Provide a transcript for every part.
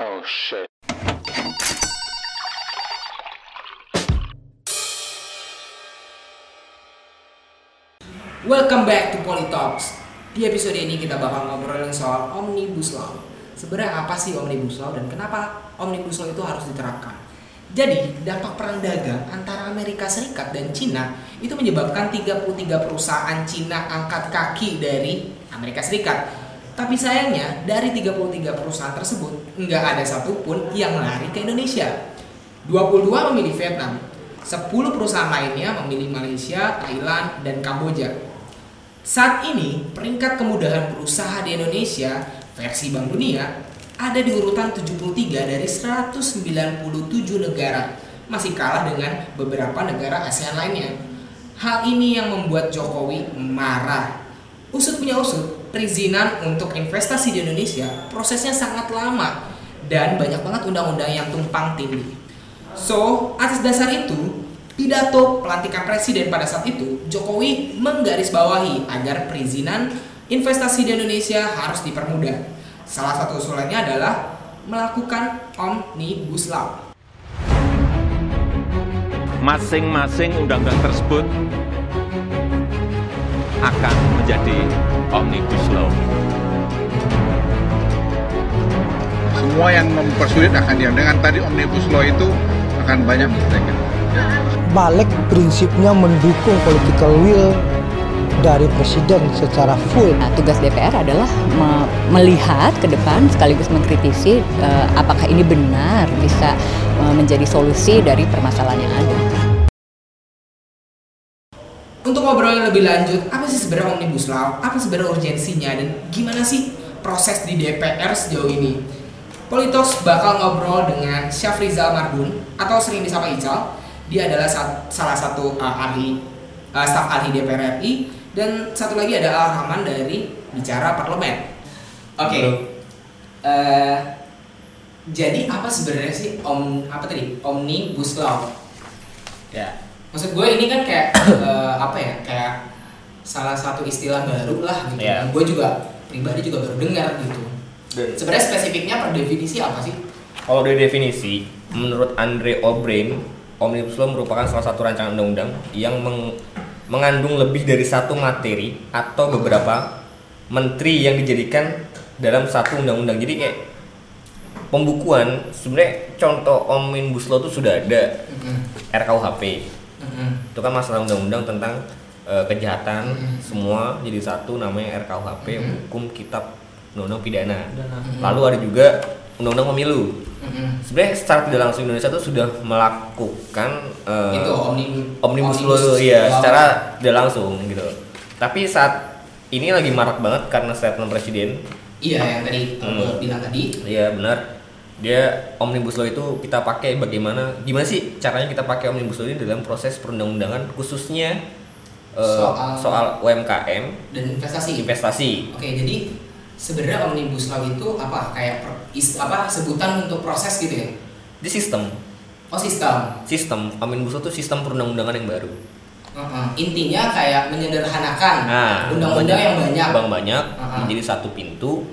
Oh shit. Welcome back to Polytalks. Di episode ini kita bakal ngobrolin soal Omnibus Law. Sebenarnya apa sih Omnibus Law dan kenapa Omnibus Law itu harus diterapkan? Jadi, dampak perang dagang antara Amerika Serikat dan Cina itu menyebabkan 33 perusahaan Cina angkat kaki dari Amerika Serikat. Tapi sayangnya, dari 33 perusahaan tersebut, nggak ada satupun yang lari ke Indonesia. 22 memilih Vietnam, 10 perusahaan lainnya memilih Malaysia, Thailand, dan Kamboja. Saat ini, peringkat kemudahan berusaha di Indonesia versi Bank Dunia ada di urutan 73 dari 197 negara, masih kalah dengan beberapa negara ASEAN lainnya. Hal ini yang membuat Jokowi marah. Usut punya usut, perizinan untuk investasi di Indonesia prosesnya sangat lama dan banyak banget undang-undang yang tumpang tindih. So, atas dasar itu, pidato pelantikan presiden pada saat itu, Jokowi menggarisbawahi agar perizinan investasi di Indonesia harus dipermudah. Salah satu usulannya adalah melakukan Omnibus Law. masing-masing undang-undang tersebut akan menjadi omnibus law. semua yang mempersulit akan diam. Dengan tadi omnibus law itu akan banyak mistaken. balik prinsipnya mendukung political will dari presiden secara full. Nah, tugas DPR adalah me- melihat ke depan sekaligus mengkritisi eh, apakah ini benar bisa eh, menjadi solusi dari permasalahan yang ada. Untuk ngobrol lebih lanjut, apa sih sebenarnya Omnibus Law? Apa sebenarnya urgensinya dan gimana sih proses di DPR sejauh ini? Politos bakal ngobrol dengan Syafrizal Mardun atau sering disapa Ical. Dia adalah sa- salah satu uh, ahli uh, staf ahli DPR RI dan satu lagi ada Al Rahman dari Bicara Parlemen. Oke. Eh, jadi apa sebenarnya sih om apa tadi Omnibus Law? Ya, maksud gue ini kan kayak eh, apa ya kayak salah satu istilah baru lah gitu. Iya. Dan gue juga pribadi juga baru dengar gitu. Dan Sebenarnya spesifiknya per definisi apa sih? kalau dari definisi, menurut Andre O'Brien, Omnibus Law merupakan salah satu rancangan undang-undang yang meng- mengandung lebih dari satu materi atau beberapa menteri yang dijadikan dalam satu undang-undang. Jadi kayak pembukuan sebenarnya contoh Omnibus Law itu sudah ada. RKUHP. Itu kan masalah undang-undang tentang eh, kejahatan semua jadi satu namanya RKUHP, hukum kitab undang-undang pidana. Lalu ada juga undang-undang pemilu. Sebenarnya secara tidak langsung Indonesia itu sudah melakukan eh, Itu omni omnibus law ya secara tidak langsung gitu. Tapi saat ini lagi marak banget karena statement presiden. iya yang tadi Hmm. bilang tadi. Iya benar. Dia omnibus law itu kita pakai bagaimana? Gimana sih caranya kita pakai omnibus law ini dalam proses perundang-undangan khususnya eh, Soal- soal UMKM dan investasi. investasi. Oke, jadi sebenarnya omnibus law itu apa? Kayak per- is- apa sebutan untuk proses gitu ya? Di sistem Oh sistem. sistem omnibus law itu sistem perundang-undangan yang baru. Heeh. Intinya kayak menyederhanakan Nah, undang-undang yang banyak. Bang banyak Uh-uh. menjadi satu pintu.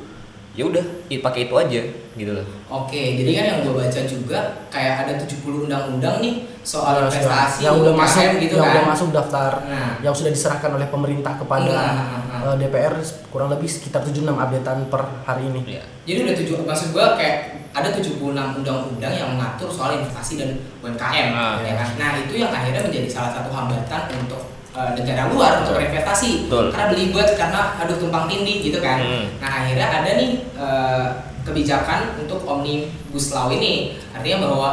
Ya udah, pakai itu aja gitu loh. Oke, jadi kan yang gue baca juga kayak ada 70 undang-undang nih soal investasi yang udah UMKM masuk gitu yang kan. udah masuk daftar Nah. yang sudah diserahkan oleh pemerintah kepada Nah, nah, nah. eh, DPR kurang lebih sekitar 76 updatean per hari ini. Iya. Jadi udah tujuh maksud gue kayak ada 76 undang-undang yang mengatur soal investasi dan UMKM Ah. ya kan. Nah, itu yang akhirnya menjadi salah satu hambatan untuk eh, negara luar untuk berinvestasi. Betul. Karena belibet karena aduh tumpang tindih gitu kan. Hmm. Nah, akhirnya ada nih eh, kebijakan untuk omnibus law ini. Artinya bahwa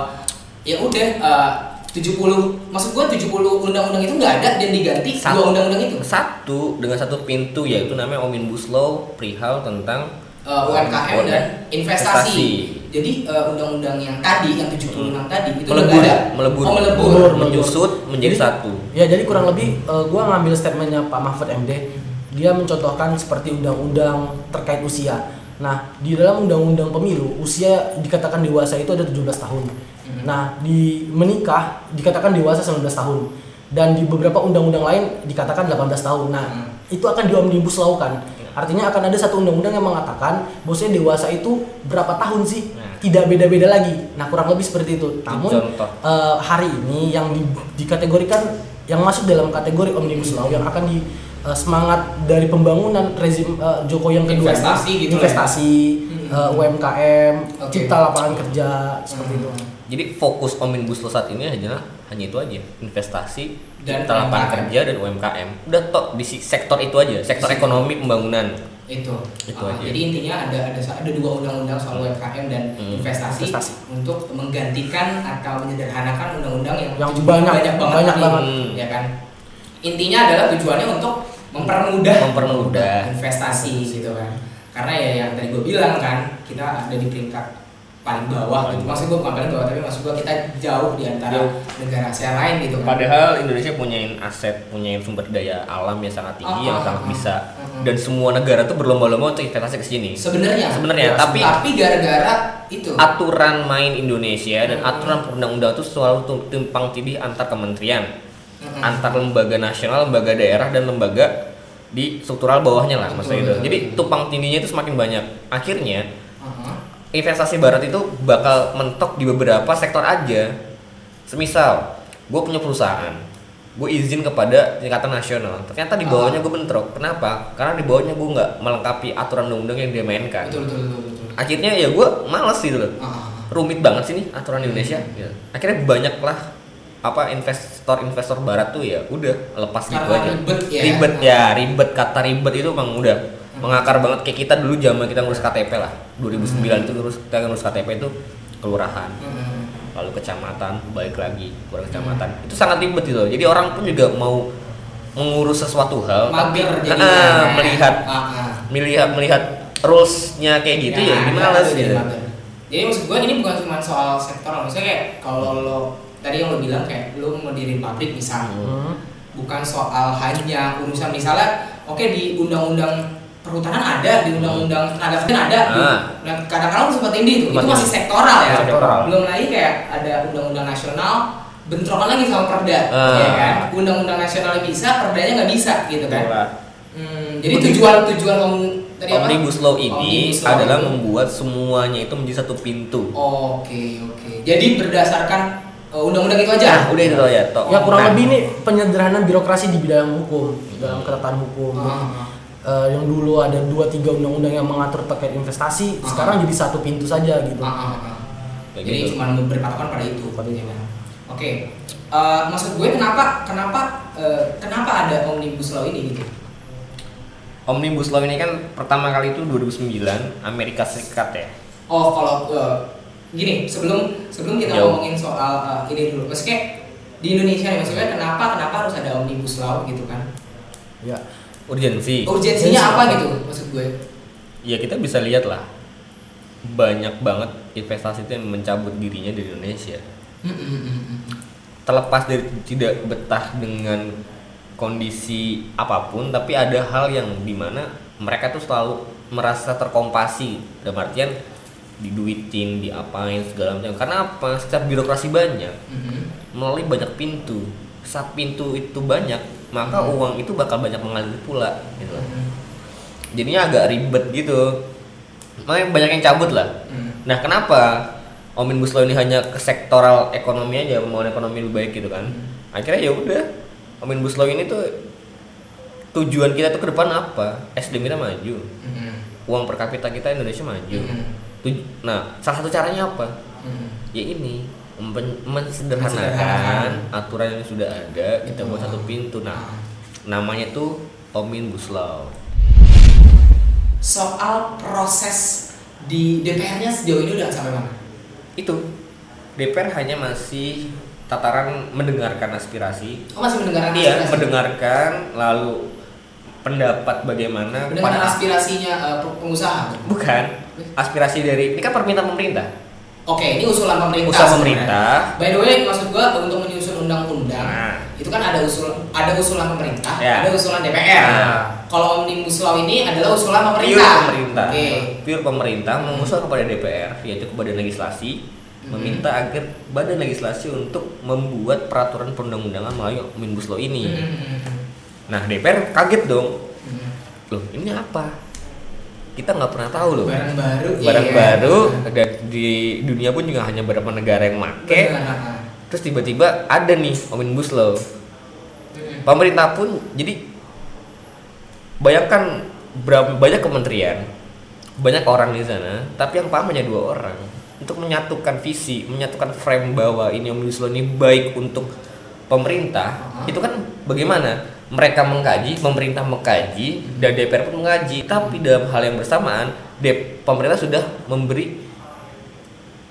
ya udah eh, 70 maksud gue 70 undang-undang itu nggak ada dan diganti Satu. dua undang-undang itu. Satu dengan satu pintu yaitu namanya omnibus law perihal tentang uh, UMKM UMKM. dan investasi. Investasi. Jadi uh, undang-undang yang tadi yang 76 tadi itu melebur, nggak ada. melebur, Oh, melebur. Melebur. menyusut menjadi Jadi- satu. Ya jadi kurang lebih eh, gua ngambil statementnya Pak Mahfud MD, dia mencontohkan seperti undang-undang terkait usia. Nah, di dalam undang-undang pemilu usia dikatakan dewasa itu ada 17 tahun. Nah, di menikah dikatakan dewasa 19 tahun. Dan di beberapa undang-undang lain dikatakan 18 tahun. Nah, itu akan di omnibus law kan. Artinya akan ada satu undang-undang yang mengatakan bahwasanya dewasa itu berapa tahun sih? Tidak beda-beda lagi. Nah, kurang lebih seperti itu. Namun Contoh. eh, hari ini yang di- dikategorikan yang masuk dalam kategori omnibus law yang akan di eh, semangat dari pembangunan rezim eh, Jokowi yang kedua ini, Investasi gitu lah ya. investasi eh, UMKM Oke. cipta lapangan kerja seperti itu Jadi fokus Omnibus Law saat ini hanya hanya itu aja, investasi, Dan cipta lapangan kerja dan UMKM. Udah tok di sektor itu aja, sektor Sektor. ekonomi pembangunan. itu Itu aja. jadi intinya ada ada ada dua undang-undang soal UMKM dan Hmm. investasi, Investasi. untuk menggantikan atau menyederhanakan undang-undang yang, Yang banyak- banyak banget banyak banget. ya kan intinya adalah tujuannya untuk mempermudah Mempermudah. investasi gitu kan karena ya yang tadi gue bilang kan kita ada di peringkat paling bawah gitu maksud gue bukan paling bawah tapi maksud gue kita jauh di antara Jauh. negara ASEAN lain gitu kan Padahal Indonesia punya aset, punya sumber daya alam yang sangat tinggi, yang Ah, sangat ah, bisa. ah, ah. Dan semua negara tuh berlomba-lomba untuk investasi ke sini. sebenarnya Sebenarnya, tapi tapi gara-gara itu aturan main Indonesia dan Hmm. aturan perundang-undang itu selalu tuh timpang tindih antar kementerian, Mm-mm. antar lembaga nasional, lembaga daerah dan lembaga di struktural bawahnya lah maksudnya itu. Jadi betul. tumpang tindihnya itu semakin banyak. Akhirnya Uh-huh. investasi barat itu bakal mentok di beberapa sektor aja. Semisal, gue punya perusahaan, gue izin kepada tingkatan nasional. Ternyata di bawahnya gue bentrok. Kenapa? Karena di bawahnya gue nggak melengkapi aturan undang-undang yang dia mainkan. betul betul betul betul Akhirnya ya gue males gitu loh. Ah. Rumit banget sih nih aturan Indonesia. Ya. Akhirnya banyak lah apa investor-investor barat tuh ya udah lepas gitu aja. ribet ya. Ribet ya, ribet kata ribet itu emang udah mengakar banget kayak kita dulu zaman kita ngurus KTP lah. 2009 itu ngurus kita ngurus KTP itu kelurahan, Mm-mm. lalu kecamatan, balik lagi keluar kecamatan. Itu sangat ribet gitu. Jadi orang pun juga mau mengurus sesuatu hal tapi mager ah, jadinya melihat Ah, melihat melihat rulesnya kayak gitu ya, Nah, gimana itu sih? jadi. Jadi maksud gue ini bukan cuma soal sektoral, maksudnya kayak kalau lo tadi yang lo bilang kayak lo mau diriin pabrik misalnya, Hmm. bukan soal hanya urusan misalnya, oke di undang-undang perhutanan ada, di undang-undang tenaga kerjaan ada, Ah. nah kadang-kadang tuh sempat ini itu Sempat masih sektoral ya, Sektoral. belum lagi kayak ada undang-undang nasional bentrokan lagi sama perda, Ah. ya kan? Undang-undang nasional bisa, perdanya nggak bisa gitu kan? Hmm, jadi tujuan tujuan om, tadi apa? Omnibus Law ini Omnibus Law adalah itu. membuat semuanya itu menjadi satu pintu. Oke oke. Jadi berdasarkan undang-undang itu aja. Nah, udah itu aja. Tok. ya kurang Nah, lebih ini penyederhanaan birokrasi di bidang hukum dalam ketatanan hukum Ah, Eh, yang dulu ada dua tiga undang-undang yang mengatur terkait investasi Ah. sekarang jadi satu pintu saja gitu ah, ah, ah. Kayak Jadi gitu. cuma berpatokan pada itu. ya kan? Oke. Eh, maksud gue kenapa kenapa eh, kenapa ada omnibus law ini gitu? Omnibus Law ini kan pertama kali itu 2009 Amerika Serikat ya. Oh kalau eh, gini sebelum sebelum kita Jauh. ngomongin soal eh, ini dulu, maksudnya di Indonesia nih maksudnya kenapa kenapa harus ada omnibus law gitu kan? ya Urgensi. Urgensinya Urgensi apa gitu maksud gue? Ya kita bisa lihat lah banyak banget investasi itu yang mencabut dirinya dari Indonesia. Hmm, hmm, hmm. Terlepas dari tidak betah dengan kondisi apa pun, tapi ada hal yang di mana mereka tuh selalu merasa terkompasi dalam artian diduitin, diapain segala macam. Karena apa? Setiap birokrasi banyak, Mhm. melalui banyak pintu. Saat pintu itu banyak, maka Hmm. uang itu bakal banyak mengalir pula gitu. Mhm. Jadinya agak ribet gitu. Makanya banyak yang cabut lah. Hmm. Nah, kenapa Omnibus Law ini hanya ke sektoral ekonomi aja, pembangunan ekonomi lebih baik gitu kan? Akhirnya ya udah, Omnibus Law ini tuh tujuan kita tuh ke depan apa? SDM kita maju, Mhm. uang per kapita kita Indonesia maju. Mhm. Nah, salah satu caranya apa? Mhm. Ya ini Mensederhanakan. aturan yang sudah ada, kita buat satu pintu. Nah, Ah. namanya tuh Omnibus Law. soal proses di DPR-nya sejauh ini udah sampai mana? Itu DPR hanya masih tataran mendengarkan aspirasi Oh masih mendengarkan Iya, aspirasi? mendengarkan lalu pendapat bagaimana pada- aspirasinya eh, pengusaha. bukan aspirasi dari ini kan permintaan pemerintah. Oke, ini usulan pemerintah. Sebenarnya. pemerintah. By the way, maksud gua untuk menyusun undang-undang Nah. itu kan ada usul ada usulan pemerintah, Ya. ada usulan DPR. Nah. Kalau omnibus law ini adalah usulan Pure pemerintah. pemerintah. Oke. Pure pemerintah mengusul kepada DPR yaitu ke Badan Legislasi Mhm. meminta agar Badan Legislasi untuk membuat peraturan perundang-undangan melalui Omnibus Law ini. Mhm. Nah, DPR kaget dong. Mhm. Loh, ini apa? Kita nggak pernah tahu loh. Barang baru. Barang iya. baru dan di dunia pun juga hanya beberapa negara yang make. Benar. Terus tiba-tiba ada nih Omnibus Law. Pemerintah pun jadi bayangkan berapa banyak kementerian, banyak orang di sana, tapi yang paham hanya dua orang. Untuk menyatukan visi, menyatukan frame bahwa ini Omnibus Law ini baik untuk pemerintah, itu kan bagaimana? Mereka mengkaji, pemerintah mengkaji, dan DPR pun mengkaji. Tapi dalam hal yang bersamaan, Dep- pemerintah sudah memberi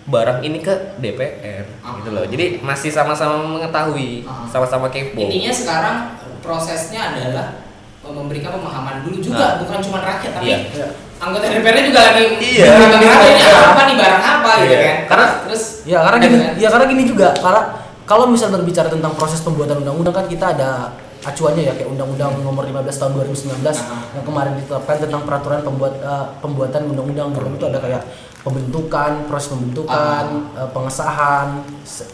barang ini ke DPR, gitu loh. Jadi masih sama-sama mengetahui, Uh-huh. sama-sama kepo. Intinya sekarang prosesnya adalah memberikan pemahaman dulu juga, Nah. bukan cuma rakyat tapi Iya. anggota DPR-nya juga lagi Iya. memberikan ini apa nih barang apa gitu Iya. kan. Karena- terus Ya karena gini, ya karena gini juga karena kalau misal berbicara tentang proses pembuatan undang-undang kan kita ada acuannya ya kayak Undang-Undang Nomor 15 Tahun 2019 Ah. yang kemarin ditetapkan tentang peraturan pembuat eh, pembuatan undang-undang dalam itu ada kayak pembentukan, proses pembentukan, eh, pengesahan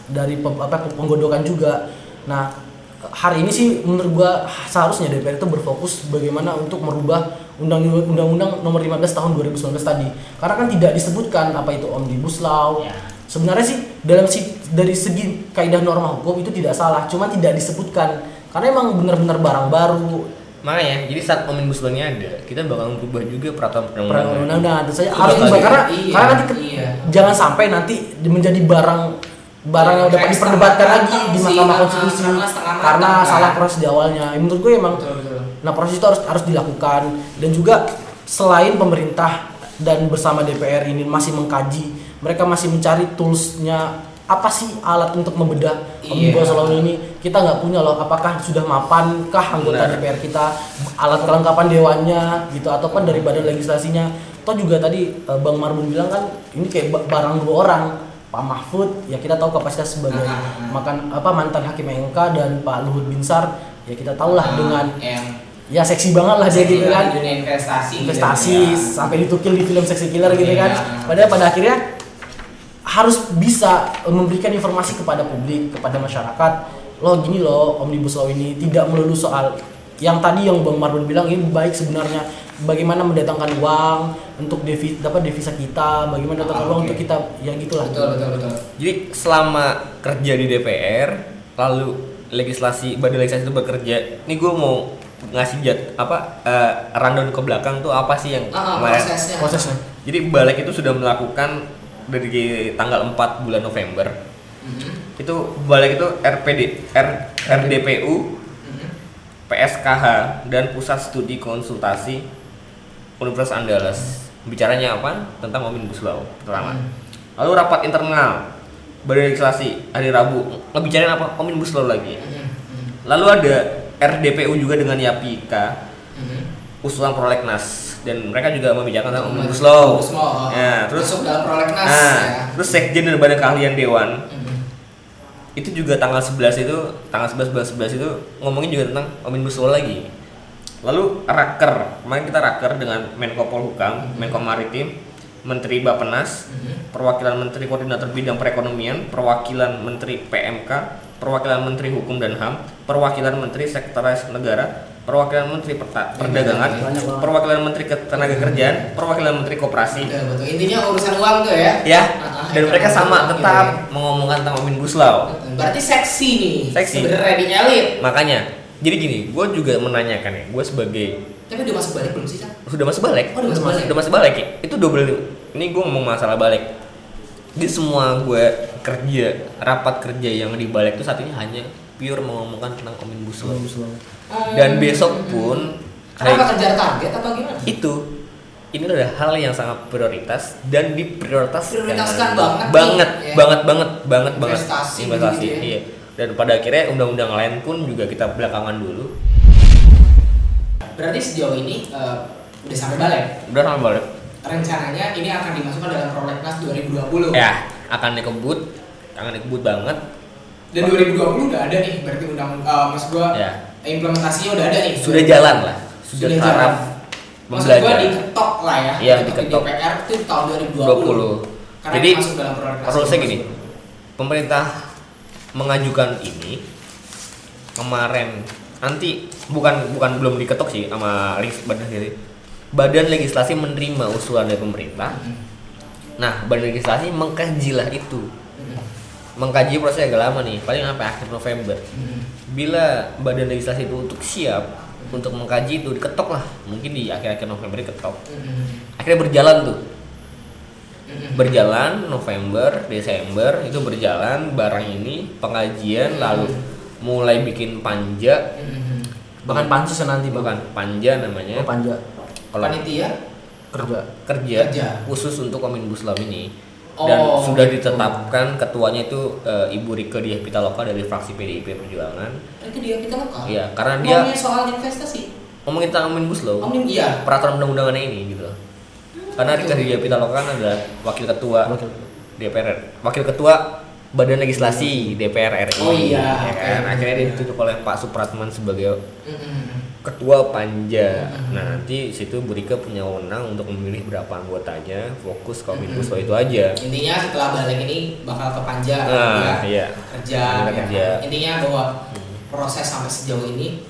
dari pem- apa penggodokan juga. Nah, hari ini sih menurut gua seharusnya DPR itu berfokus bagaimana untuk merubah undang- undang-undang nomor 15 tahun 2019 tadi. Karena kan tidak disebutkan apa itu omnibus law. Ya. Sebenarnya sih dalam si, dari segi kaidah norma hukum itu tidak salah, cuma tidak disebutkan karena emang benar-benar barang baru. Makanya, jadi saat omnibus law-nya ada, kita bakal merubah juga peraturan Peraturan perundang-undangan. undang-undang tentu saja Iya, harus diubah iya, karena iya, karena nanti ke- iya. jangan sampai nanti menjadi barang barang yang dapat diperdebatkan lagi di Mahkamah ah, Konstitusi karena kan. salah proses di awalnya. Ya, Menurut gue emang Betul, betul. Nah proses itu harus harus dilakukan dan juga selain pemerintah dan bersama DPR ini masih mengkaji, mereka masih mencari toolsnya apa sih alat untuk membedah Iya. omnibus law ini kita nggak punya loh apakah sudah mapankah anggota Benar. DPR kita alat kelengkapan dewannya gitu ataupun dari badan legislasinya toh juga tadi eh, Bang Marbun bilang kan ini kayak ba- barang dua orang Pak Mahfud ya kita tahu kapasitas sebagai ah. makan apa mantan hakim MK dan Pak Luhut Binsar ya kita tahulah Ah, dengan yang ya seksi banget lah dia gitu kan dunia investasi investasi gitu ya. sampai ditukil di film seksi killer gitu kan Iya. padahal pada akhirnya harus bisa eh, memberikan informasi kepada publik kepada masyarakat loh gini loh omnibus law ini tidak melulu soal yang tadi yang bang Marbun bilang ini baik sebenarnya. Bagaimana mendatangkan uang untuk devi, dapat devisa kita bagaimana Ah, mendatangkan uang untuk kita ya gitulah. Betul betul betul. Jadi selama kerja di DPR, lalu legislasi badan legislasi itu bekerja, ini gue mau ngasih jat apa eh, rundown ke belakang tuh apa sih yang Ah, ah, kemarin- prosesnya. Prosesnya. Jadi balik itu sudah melakukan dari tanggal 4 bulan November. Mhm. Itu balik itu RPD R, RDPU, Mhm. PSKH dan Pusat Studi Konsultasi Universitas Andalas. Bicaranya apa? Tentang Omnibus Law pertama. Lalu rapat internal Badan Legislasi hari Rabu ngebicarain apa? Omnibus Law lagi. Mhm. Lalu ada RDPU juga dengan Yapika Mhm. usulan prolegnas dan mereka juga membicarakan tentang Omnibus Law. Omnibus Law, oh. Ya, terus Masuk dalam prolegnas, Nah, ya. terus Sekjen dan Badan Keahlian Dewan Mhm. itu juga tanggal 11 itu tanggal 11 bulan 11 itu ngomongin juga tentang Omnibus Law lagi. Lalu raker, kemarin kita raker dengan Menko Polhukam, Menko Maritim, Menteri Bapenas, perwakilan Menteri Koordinator Bidang Perekonomian, perwakilan Menteri PMK, perwakilan Menteri Hukum dan HAM, perwakilan Menteri Sekretaris Negara, perwakilan Menteri Perta- Perdagangan, banyak banget. perwakilan Menteri Ketenagakerjaan, perwakilan Menteri Koperasi, Betul, betul. Intinya urusan uang tuh ya. ya dan mereka ekonomi sama tetap ya. mengomongkan tentang Omnibus Law Berarti seksi nih. Seksi. Sebenarnya di elit. makanya jadi gini gue juga menanyakan ya gue sebagai Tapi udah masuk balik belum sih, Cak? sudah masuk balik Oh, udah masuk balik. udah masuk balik ya itu double ini gue ngomong masalah balik di semua gue kerja rapat kerja yang di balik itu saat ini hanya pure mengomongkan tentang Omnibus Law dan besok pun Kenapa kejar target apa gimana? itu ini adalah hal yang sangat prioritas dan diprioritaskan Prioritaskan banget nih, banget ya. banget banget banget banget Investasi investasi gitu ya. iya dan pada akhirnya undang-undang lain pun juga kita belakangan dulu Berarti sejauh ini eh, udah sampai balik. udah sama balik Rencananya ini akan dimasukkan dalam prolegnas 2020. ya akan dikebut akan dikebut banget Dan 2020 udah ada nih, berarti undang uh, maksud gua Ya. Implementasinya udah ada nih. Sudah jalan lah, sudah, Sudah taraf jalan. Maksud gua membelajar. diketok lah ya. Iya, diketok di. DPR itu tahun 2020. 20. Karena Jadi masuk dalam harusnya gini, pemerintah mengajukan ini kemarin nanti bukan bukan belum diketok sih sama badan sendiri. Badan legislasi menerima usulan dari pemerintah. Nah, badan legislasi mengkajilah itu. Mengkaji proses agak lama nih, paling sampai akhir November. Bila badan legislasi itu untuk siap untuk mengkaji itu diketok lah, mungkin di akhir-akhir November diketok. Akhirnya berjalan tuh. Berjalan November, Desember itu berjalan barang ini pengajian lalu mulai bikin panja. Bahkan pansus ya nanti bukan panja namanya. Oh, panja. Kalau Panitia? kerja. kerja, Kerja. khusus untuk omnibus law ini dan Oh, sudah gitu. ditetapkan ketuanya itu eh, Ibu Rike Diah Pitaloka dari fraksi PDIP Perjuangan itu dia kita lokal. Iya, karena dia- Ngomongin soal investasi. ngomongin tentang omnibus law Omnim iya. peraturan undang-undangannya ini gitu karena Rike Diah Pitaloka kan adalah wakil ketua Wakil. DPR wakil ketua Badan Legislasi DPR RI Oh iya, ya kan? akhirnya ditunjuk oleh Pak Supratman sebagai Mm-mm. Ketua panja nah nanti situ Bu Rike punya wewenang untuk memilih berapa anggotanya fokus ke omnibus law itu aja Intinya setelah balik ini bakal ke panja nah ya. iya kerja, ya. kerja. Intinya bahwa proses sampai sejauh ini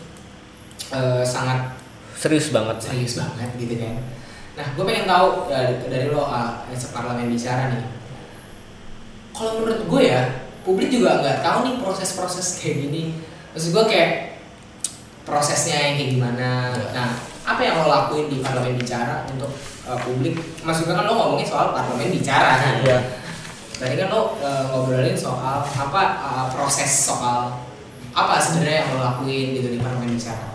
eh, sangat serius banget serius banget gitu kan. Nah, gue pengen tahu ya, dari lo uh, separlemen bicara nih. Kalau menurut gue ya, publik juga nggak tahu nih proses-proses kayak gini. Maksud gue kayak prosesnya yang kayak gimana. Nah, apa yang lo lakuin di parlemen bicara untuk uh, publik? Maksud gue kan lo ngomongin soal parlemen bicara kan. Iya. Tadi kan lo uh, ngobrolin soal apa uh, proses soal apa sebenarnya yang lo lakuin gitu di parlemen bicara.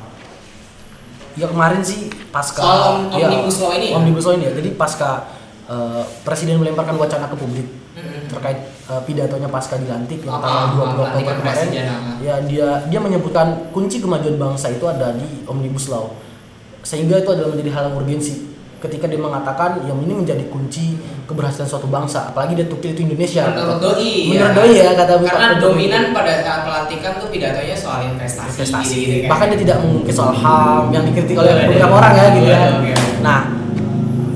Ya kemarin sih pasca Soal om- ya, Omnibus Law ini ya? Omnibus Law ini ya. Jadi pasca eh, presiden melemparkan wacana ke publik. Terkait eh, pidatonya pasca dilantik yang Ah, tanggal ah, 20 ah, Oktober kemarin. Ya dia dia menyebutkan kunci kemajuan bangsa itu ada di Omnibus Law. Sehingga itu adalah menjadi hal yang urgensi ketika dia mengatakan yang ini menjadi kunci keberhasilan suatu bangsa apalagi dia tukil itu Indonesia Menurut doi menurut ya. doi ya kata Karena Jokowi. dominan pada saat pelantikan tuh pidatonya soal investasi. investasi gitu kan. bahkan dia tidak mengungkit soal ham yang dikritik oleh Iya, beberapa iya. orang ya gitu ya iya. nah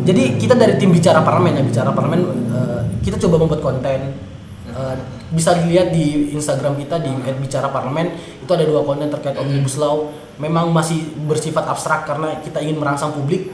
jadi kita dari tim bicara parlemen ya bicara parlemen eh, kita coba membuat konten Eh, bisa dilihat di Instagram kita di @bicara parlemen itu ada dua konten terkait omnibus law memang masih bersifat abstrak karena kita ingin merangsang publik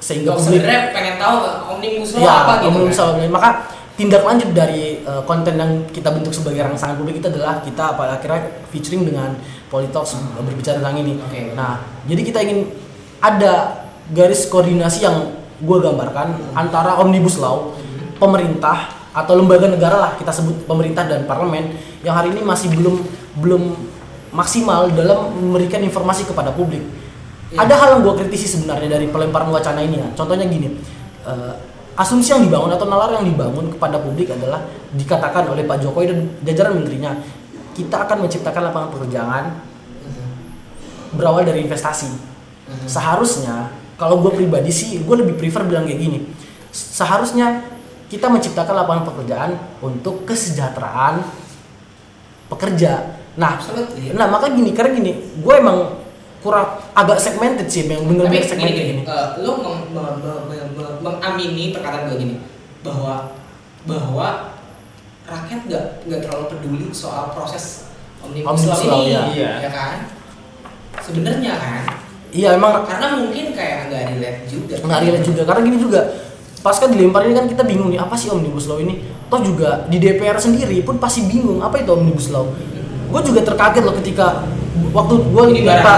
sehingga Lo publik sebenarnya pengen tahu omnibus law ya apa gitu. omnibus kan? law maka tindak lanjut dari eh, konten yang kita bentuk sebagai rangsangan publik itu adalah kita pada akhirnya featuring dengan Politox berbicara tentang ini. Oke. Nah, jadi kita ingin ada garis koordinasi yang gue gambarkan antara omnibus law, pemerintah atau lembaga negara lah kita sebut pemerintah dan parlemen yang hari ini masih belum belum maksimal dalam memberikan informasi kepada publik. Iya. Ada hal yang gue kritisi sebenarnya dari pelemparan wacana ini ya. Contohnya gini, eh, asumsi yang dibangun atau nalar yang dibangun kepada publik adalah dikatakan oleh Pak Jokowi dan jajaran menterinya, kita akan menciptakan lapangan pekerjaan berawal dari investasi. Seharusnya kalau gue pribadi sih, gue lebih prefer bilang kayak gini. Seharusnya kita menciptakan lapangan pekerjaan untuk kesejahteraan pekerja. Nah, Absolutely. nah maka gini, karena gini, gue emang kurang agak segmented sih, yang gini, segmented gini, gini. eh, lo meng- me- me- me- me- mengamini perkataan gue gini bahwa bahwa rakyat nggak nggak terlalu peduli soal proses omnibus, law ini, ya. Ya kan? Sebenarnya kan, Iya emang karena mungkin kayak nggak relate juga. nggak relate juga karena gini juga pasca dilempar ini kan kita bingung nih apa sih omnibus law ini toh juga di DPR sendiri pun pasti bingung apa itu omnibus law gue juga terkaget loh ketika waktu gue apa,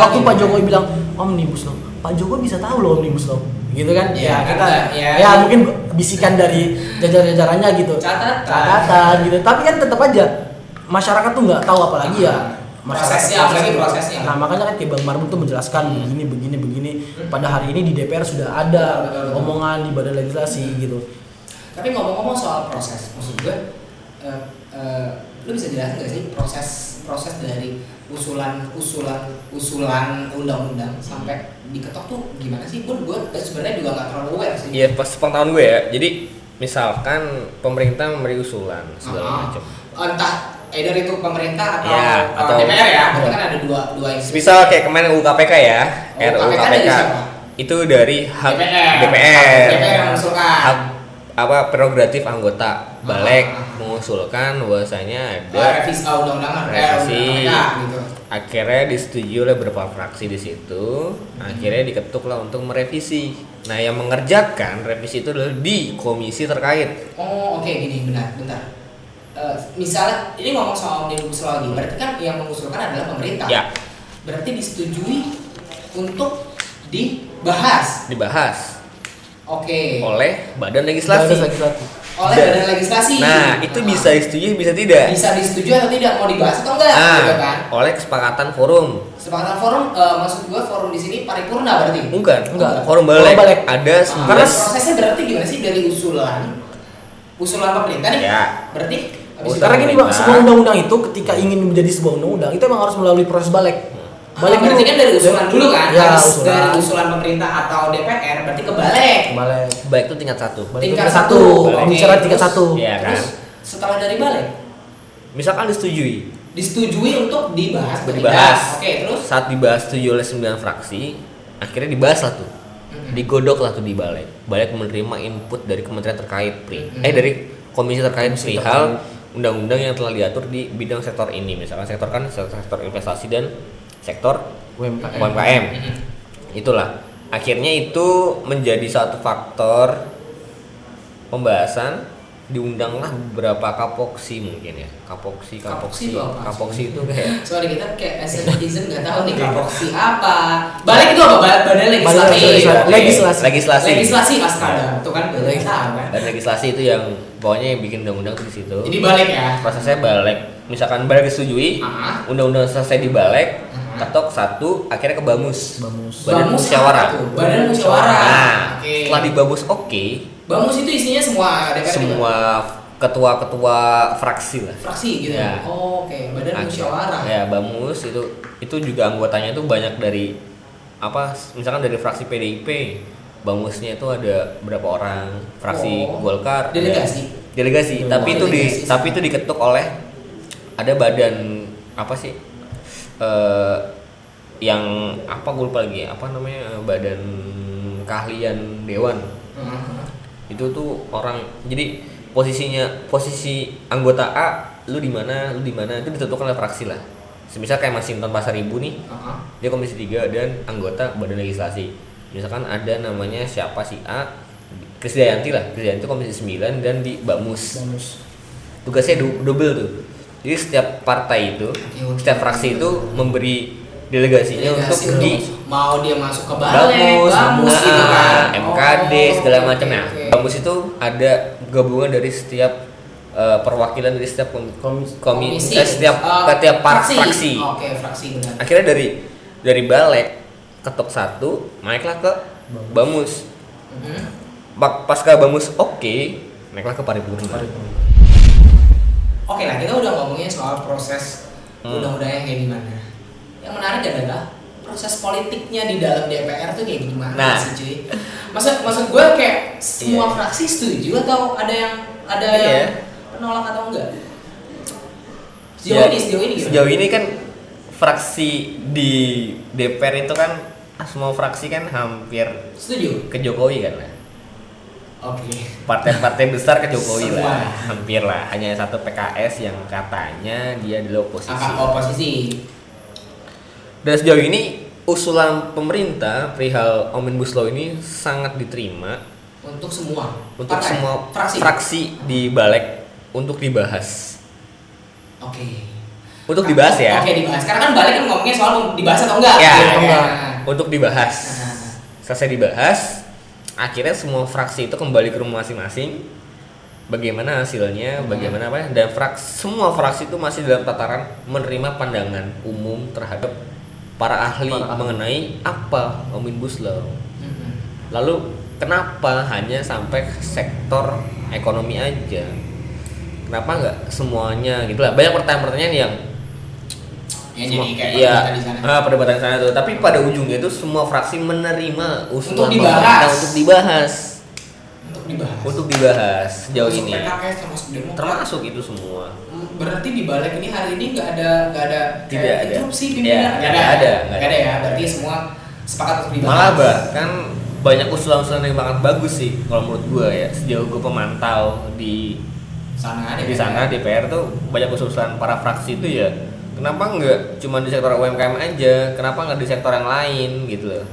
waktu Pak kan. Jokowi bilang omnibus law Pak Jokowi bisa tahu loh omnibus law gitu kan Iya, ya kita kan, ya. ya mungkin bisikan dari jajar-jajarannya gitu Catatan. catatan gitu tapi kan tetap aja masyarakat tuh nggak tahu apalagi ya Prosesnya, apalagi prosesnya. Nah makanya kan kayak Bang Marmun tuh menjelaskan begini begini begini. Pada hari ini di DPR sudah ada Betul, betul. omongan di badan legislasi gitu. Tapi ngomong-ngomong soal proses, maksud gue, eh, eh, lu bisa jelasin nggak sih proses proses dari usulan usulan usulan undang-undang sampai diketok tuh gimana sih? Gue gue sebenarnya juga nggak terlalu aware sih. Iya pas pengetahuan gue ya. Jadi misalkan pemerintah memberi usulan segala Ah. macam. Entah either itu pemerintah atau, Ya, atau- DPR ya. Berarti kan ada dua dua institusi. Misal kayak kemarin UU KPK ya, Oh, RUU KPK KPK. Itu dari hak DPR. DPR. DPR yang mengusulkan. Hak apa prerogatif anggota balik Ah. mengusulkan bahwasanya ada revisi uh, undang-undangan eh, Revisi. gitu. akhirnya disetujui oleh beberapa fraksi di situ akhirnya diketuk lah untuk merevisi nah yang mengerjakan revisi itu adalah di komisi terkait Oh oke gini benar bentar. Eh, misalnya ini ngomong soal omnibus law lagi, berarti kan yang mengusulkan adalah pemerintah. ya Berarti disetujui untuk dibahas. dibahas Oke. oleh badan Badan legislasi legislatif. Oleh Dan- badan legislasi. nah itu bisa disetujui bisa tidak bisa disetujui atau tidak mau dibahas atau enggak nah gitu kan. oleh kesepakatan forum Sepakatan forum eh, maksud gua forum di sini paripurna berarti. bukan Enggak. forum balik, Forum balik. ada Ah, sembilan karena prosesnya berarti gimana sih dari usulan usulan pemerintah nih? Ya. Berarti itu- Karena gini bang, sebuah undang-undang itu ketika ingin menjadi sebuah undang-undang itu emang harus melalui proses balik. Balik berarti kan dari usulan dulu kan? Ya, Habis usulan. dari usulan pemerintah atau DPR berarti kebalik. Balik. baik itu tingkat satu Balik Tingkat ke satu. Oke, bicara tingkat satu. Iya kan Terus setelah dari balik misalkan disetujui disetujui untuk dibahas dibahas. Oke, terus saat dibahas setuju oleh 9 fraksi akhirnya dibahas lah tuh digodok lah tuh di balik balik menerima input dari kementerian terkait pri eh dari komisi terkait perihal undang-undang yang telah diatur di bidang sektor ini. Misalkan sektor kan sektor, investasi dan sektor UMKM. UMKM itulah. Akhirnya itu menjadi satu faktor pembahasan diundanglah beberapa kapoksi mungkin ya kapoksi Kapoksi kapoksi kapoksi itu kayak Sorry kita kayak as a netizen nggak tahu nih kapoksi apa. Balik itu apa? Ba- Badan legislatif. legislatif. Oke. Legislasi. legislasi Legislasi astaga. Itu kan tahu kan. dan legislasi itu yang pokoknya yang bikin undang-undang di situ Jadi balik ya. prosesnya balik misalkan balik disetujui undang-undang selesai dibalik ketok satu akhirnya ke bamus Bamus. badan musyawarah? Badan musyawarah. nah Oke. setelah di bamus oke Bamus itu isinya semua DPR juga? semua ketua-ketua fraksi lah fraksi gitu. Ya. Oh, Oke, badan Akhir- musyawarah. Ya, Bamus itu itu juga anggotanya itu banyak dari apa misalkan dari fraksi PDIP Bamusnya itu ada berapa orang fraksi Oh. Golkar ada- Delegasi? delegasi Oh, tapi itu di delegasi. tapi itu diketuk oleh ada badan apa sih eh yang apa gue lupa lagi apa namanya badan keahlian dewan Hmm. Itu tuh orang jadi posisinya posisi anggota A lu di mana lu di mana itu ditentukan oleh fraksi lah. Semisal kayak Mas Sinton Pasaribu nih Heeh. dia komisi 3 dan anggota badan legislasi. Misalkan ada namanya siapa si A Krisdayanti lah. Krisdayanti komisi 9 dan di Bamus Bamus. tugasnya du- double tuh. Jadi setiap partai itu setiap fraksi itu memberi delegasinya Delegasi untuk di mau dia masuk ke balik, Bamus, bamus nah, gitu kan. MKD Oh, segala oke, macam nah oke. Bamus itu ada gabungan dari setiap eh, perwakilan dari setiap kom- Komisi. komi- Komisi. eh, setiap Eh, setiap par- fraksi. fraksi. Oke, fraksi benar. Akhirnya dari dari balik ketok satu naiklah ke Bamus. Mhm. Pak pasca Bamus oke naiklah ke paripurna. Oke lah, kita udah ngomongin soal proses Hmm. undang-undangnya kayak gimana. Yang menarik adalah proses politiknya di dalam DPR tuh kayak gimana Nah. sih cuy? Maksud maksud gue kayak semua Iya. fraksi setuju atau ada yang ada Iya. yang penolak atau enggak? Sejauh Ya, ini sejauh ini gimana? Sejauh ini kan fraksi di DPR itu kan semua fraksi kan hampir Setuju? ke Jokowi kan lah. Oke. Partai-partai besar ke Jokowi Semua. lah, hampir lah. Hanya satu PKS yang katanya dia adalah oposisi. Oposisi? Dan sejauh ini usulan pemerintah perihal Omnibus Law ini sangat diterima Untuk semua. untuk Partai? semua fraksi. fraksi di balik untuk dibahas. Oke. Untuk dibahas ya. Oke, dibahas. Karena kan balik kan ngomongnya soal dibahas atau enggak. Ya, ya. kan. Untuk dibahas. Nah. Selesai dibahas, akhirnya semua fraksi itu kembali ke rumah masing-masing. Bagaimana hasilnya, bagaimana apa? Dan fraksi, semua fraksi itu masih dalam tataran menerima pandangan umum terhadap para ahli Para ahli. mengenai apa Omnibus Law. Mm-mm. Lalu kenapa hanya sampai sektor ekonomi aja? Kenapa nggak semuanya gitu lah? Banyak pertanyaan-pertanyaan yang Ya, semua- jadi kayak iya, di sana. ah, perdebatan sana tuh. Tapi pada ujungnya itu semua fraksi menerima usulan Untuk dibahas. untuk dibahas. Untuk dibahas. untuk dibahas Termasuk ini PKS termasuk itu semua Berarti di balik ini hari ini nggak ada nggak ada Tidak ada. interupsi Ya, pimpinan nggak nggak ada ada, nggak nggak ada ada. ya berarti semua sepakat untuk dibahas. malah bahkan banyak usulan-usulan yang banget bagus sih kalau menurut gua ya sejauh gua pemantau di sana di sana DPR tuh banyak usulan para fraksi itu ya kenapa nggak cuma di sektor UMKM aja kenapa nggak di sektor yang lain gitu loh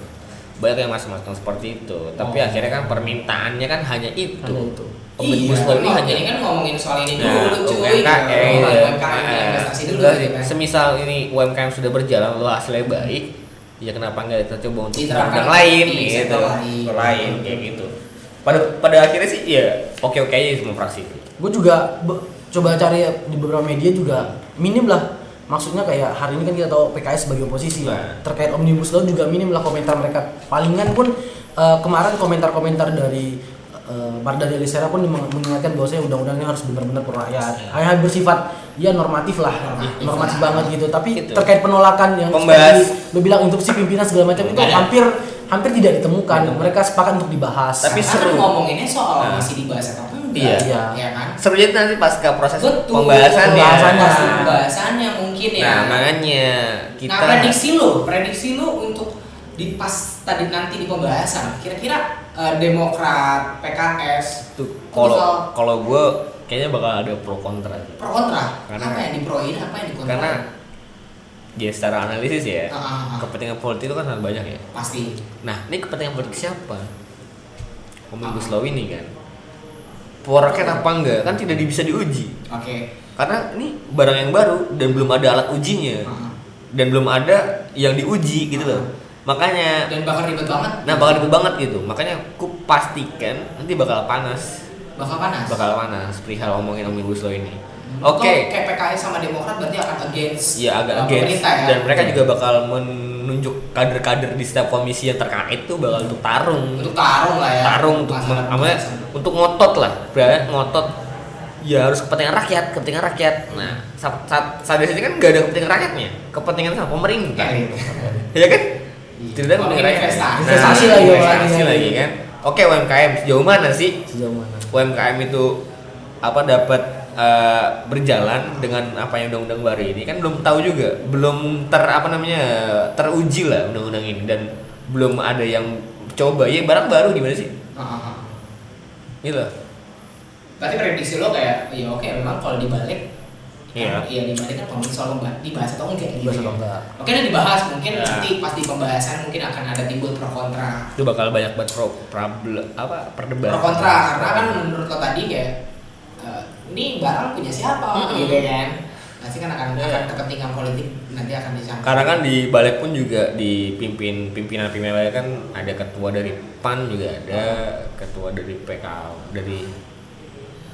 banyak yang masuk-masuk seperti itu tapi Oh. akhirnya kan permintaannya kan hanya itu Hanya itu. Omnibus Iya, Law ini oh, hanya ini kan ngomongin soal ini Nah, dulu cuy. UMKM, gitu. ya. UMKM Nah, investasi dulu gitu kan. Semisal ini UMKM sudah berjalan lalu hasilnya baik, ya kenapa nggak kita coba untuk yang lain gitu, lain. Kayak gitu. Pada pada akhirnya sih ya oke oke aja semua fraksi gue juga coba cari di beberapa media juga minim lah maksudnya kayak hari ini kan kita tahu PKS sebagai oposisi ya. Nah. terkait omnibus law juga minim lah komentar mereka palingan pun eh, kemarin komentar-komentar dari uh, Marda Delisera pun meng- mengingatkan bahwasanya undang-undangnya harus benar-benar pro rakyat hanya bersifat ya normatif lah Normatif normatif lah. banget gitu tapi Gitu. terkait penolakan yang Pembahas. seperti lu bilang interupsi pimpinan segala macam itu hampir hampir tidak ditemukan mereka sepakat untuk dibahas Tapi seru. kan ngomonginnya soal Nah. masih dibahas atau enggak. Iya. Iya. Ya kan? Serunya itu nanti pas ke proses Betul. pembahasannya. Pembahasannya. Pembahasannya mungkin ya. Nah makanya kita Nah, prediksi lo, prediksi lo untuk di pas tadi nanti di pembahasan, kira-kira eh, Demokrat, PKS, tuh kalau kalau gue kayaknya bakal ada pro kontra pro kontra, Karena- apa yang diproin, apa yang dikontra? karena ya secara analisis ya Ah, ah, ah. kepentingan politik itu kan sangat banyak ya. Pasti. nah ini kepentingan politik siapa? Omnibus law ini kan. For rakyat apa enggak? Kan tidak bisa diuji. Oke. karena ini barang yang baru dan belum ada alat ujinya. Ah. dan belum ada yang diuji gitu loh makanya Dan bakal ribet banget. nah bakal ribet banget gitu. Makanya aku pastikan nanti bakal panas. Bakal panas. bakal panas perihal ngomongin omnibus law ini. Hmm. oke. Kalau kayak PKS sama Demokrat berarti akan against Iya agak eh, against. ya. dan mereka juga bakal menunjuk kader-kader di setiap komisi yang terkait tuh bakal untuk tarung. Untuk tarung lah ya. tarung untuk namanya untuk ngotot lah. Berarti ngotot. Ya harus kepentingan rakyat kepentingan rakyat. Nah saat saat, saat di sini kan nggak ada kepentingan rakyatnya. Kepentingan sama pemerintah. Iya. ya kan tidak ada rakyat investasi. Investasi lagi, investasi lagi. lagi kan? Oke UMKM sejauh mana sih? Sejauh mana? UMKM itu apa dapat eh, berjalan dengan apa yang undang-undang baru ini? Kan belum tahu juga. Belum ter apa namanya teruji lah undang-undang ini. Dan belum ada yang coba. Ya barang baru gimana sih? Ah, ah, ah. gitu. Berarti prediksi lo kayak, ya oke memang kalau dibalik Iya. Iya dibalik kan ngomongin soal membahas, dibahas atau enggak gitu Dibahas ya. atau enggak. Oke nah dibahas mungkin Ya. nanti pas di pembahasan mungkin akan ada timbul pro kontra itu bakal banyak banget pro problem apa perdebatan pro kontra karena kan menurut lo tadi kayak eh, ini barang punya siapa Mm-mm. gitu kan pasti kan akan akan kepentingan politik nanti akan disangka karena kan di balik pun juga dipimpin pimpinan pimpinan balik kan ada ketua dari PAN juga ada ketua dari PK dari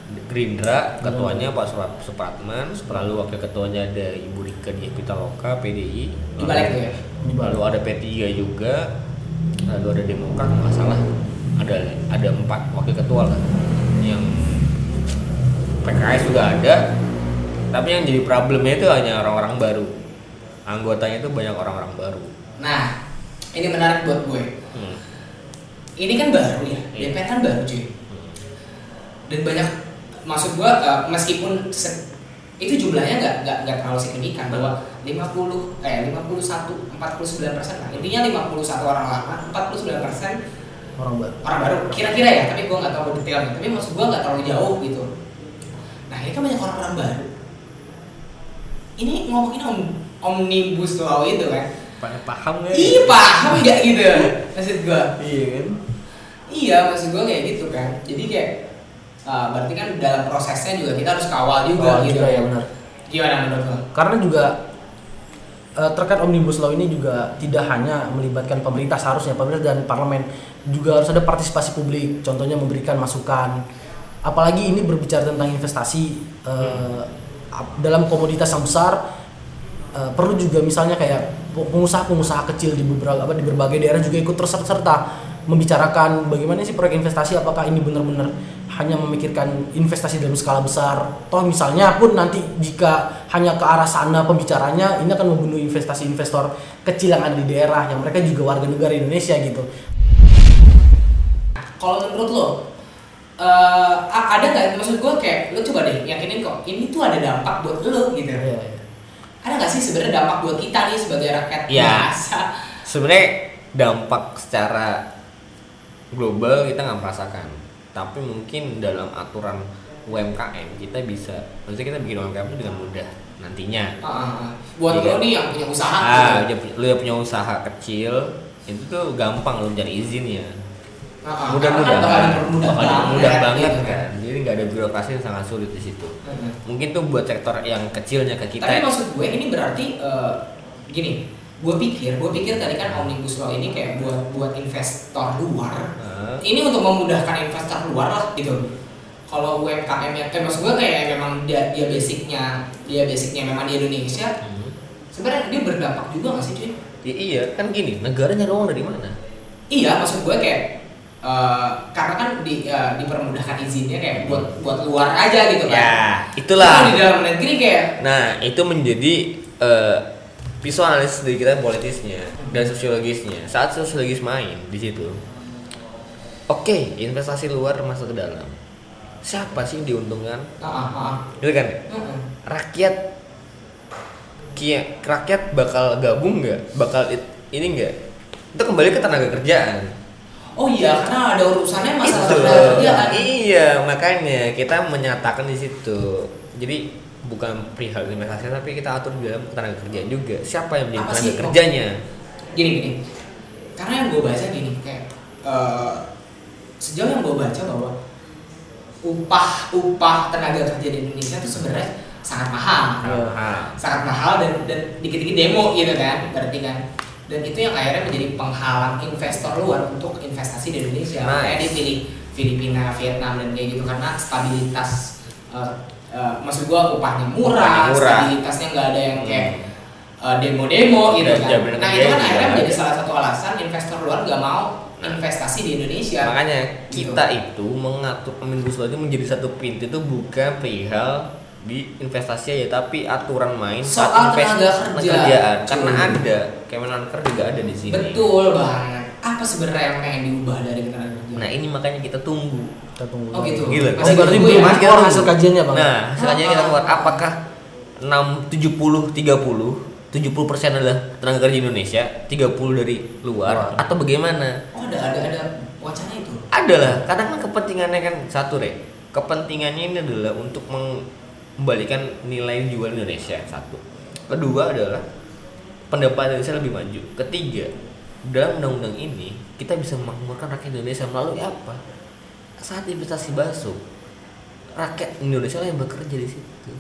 Gerindra ketuanya Pak Surat Supratman lalu wakil ketuanya ada Ibu Rika Diah Pitaloka PDI di balik ya? lalu ada P3 juga. Lalu ada Demokrat nggak salah. Ada ada empat wakil ketua lah. Yang PKS juga ada. Tapi yang jadi problemnya itu hanya orang-orang baru. Anggotanya itu banyak orang-orang baru. Nah ini menarik buat gue. Hmm. ini kan baru ya? Iya. DPR kan baru cuy. Dan banyak maksud gua eh, meskipun itu jumlahnya nggak nggak nggak terlalu signifikan bahwa 50 eh 51 49 persen lah. Intinya 51 orang lama 49 persen orang baru. orang baru. Kira-kira ya tapi gua nggak tahu detailnya. Tapi maksud gua nggak terlalu jauh gitu. Nah ini kan banyak orang-orang baru. Ini ngomongin om omnibus law itu kan? Pada paham nggak? Ya? iya paham nggak gitu? Maksud gua. Iya kan? Iya, maksud gue kayak gitu kan. Jadi kayak uh, berarti kan dalam prosesnya juga kita harus kawal juga Kawal gitu. juga, ya, benar. Gimana menurut lo? karena juga eh, terkait omnibus law ini juga tidak hanya melibatkan pemerintah seharusnya pemerintah dan parlemen juga harus ada partisipasi publik contohnya memberikan masukan apalagi ini berbicara tentang investasi ap- dalam komoditas yang besar eh, perlu juga misalnya kayak pe- pengusaha-pengusaha kecil di beberapa apa di berbagai daerah juga ikut terus serta membicarakan bagaimana sih proyek investasi apakah ini benar-benar hanya memikirkan investasi dalam skala besar. Toh misalnya pun nanti jika hanya ke arah sana pembicaranya ini akan membunuh investasi investor kecil yang ada di daerah yang mereka juga warga negara Indonesia gitu. Kalau menurut lo eh, a- ada nggak? Maksud gue kayak lu coba deh yakinin kok ini tuh ada dampak buat lu gitu. Iya, iya. ada nggak sih sebenarnya dampak buat kita nih sebagai rakyat Iya. biasa? Sebenarnya dampak secara global kita nggak merasakan. Tapi mungkin dalam aturan UMKM kita bisa maksudnya kita bikin UMKM itu dengan mudah nantinya. Ah. buat Iya. lo nih yang punya usaha ah dia- lu yang punya usaha kecil itu tuh gampang lu cari izinnya Ah, ah. mudah-mudahan bakal dipermudah bakal banget, mudah banget gitu kan? Jadi nggak ada birokrasi yang sangat sulit di situ. Mm-mm. mungkin tuh buat sektor yang kecilnya ke kita. Tapi maksud gue ini berarti eh, gini, gue pikir, gue pikir tadi kan omnibus law ini kayak buat buat investor luar. Ah. Ini untuk memudahkan investor luar lah gitu. Kalau UMKM yang kayak maksud gue kayak memang dia dia basicnya dia basicnya memang di Indonesia. Hmm. Sebenarnya dia berdampak juga nggak sih cuy? Ya, iya kan gini negara nyari uang dari mana Iya, maksud gue kayak eh, karena kan di, ya, dipermudahkan izinnya kayak buat buat luar aja gitu kan. ya itulah Kalau di dalam negeri kayak Nah, itu menjadi eh, pisau analisis dari kita politisnya dan sosiologisnya. Saat sosiologis main di situ. Oke, investasi luar masuk ke dalam. Siapa sih yang diuntungkan? ah, ah, ah. Gitu kan? Rakyat kia, rakyat bakal gabung nggak? Bakal it- ini nggak? Itu kembali ke tenaga kerjaan. Oh iya, karena ada urusannya masalah itu tenaga kerjaan. iya makanya kita menyatakan di situ jadi bukan perihal investasi tapi kita atur di dalam tenaga kerjaan juga siapa yang menjadi Apa tenaga sih? kerjanya Gini gini, karena yang gue baca gini kayak eh, sejauh yang gue baca bahwa upah upah tenaga kerja di Indonesia itu sebenarnya sangat mahal, Ah, sangat mahal dan dan dikit-dikit demo gitu kan, berarti kan. Dan itu yang akhirnya menjadi penghalang investor luar untuk investasi di Indonesia. Nice. Dia pilih Filipina, Vietnam dan kayak gitu karena stabilitas eh, eh, maksud gua upahnya murah, murah. stabilitasnya nggak ada yang kayak eh, demo-demo gitu kan. jaminan Nah itu kan akhirnya ada. menjadi salah satu alasan investor luar nggak mau Nah. investasi di Indonesia. makanya Gitu. kita itu mengatur omnibus law itu menjadi satu pintu itu bukan perihal di investasi aja tapi aturan main Soal tenaga kerja. kerjaan karena ada Kemenanker juga ada di sini Betul banget. Apa sebenarnya yang pengen diubah dari tenaga? Nah ini makanya kita tunggu Kita tunggu. Oh gitu. Gila, Oh, berarti belum ya? Keluar hasil kajiannya bang. Nah, hasilnya kita keluar Ah. apakah 6 70 30 70 persen adalah tenaga kerja Indonesia 30 dari luar atau bagaimana Oh ada ada ada wacana itu. adalah kadang kan kepentingannya kan satu re kepentingannya ini adalah untuk mengembalikan nilai jual Indonesia satu kedua adalah pendapatan Indonesia lebih maju ketiga dalam undang-undang ini kita bisa memakmurkan rakyat Indonesia melalui apa? Saat investasi masuk rakyat Indonesia yang bekerja di situ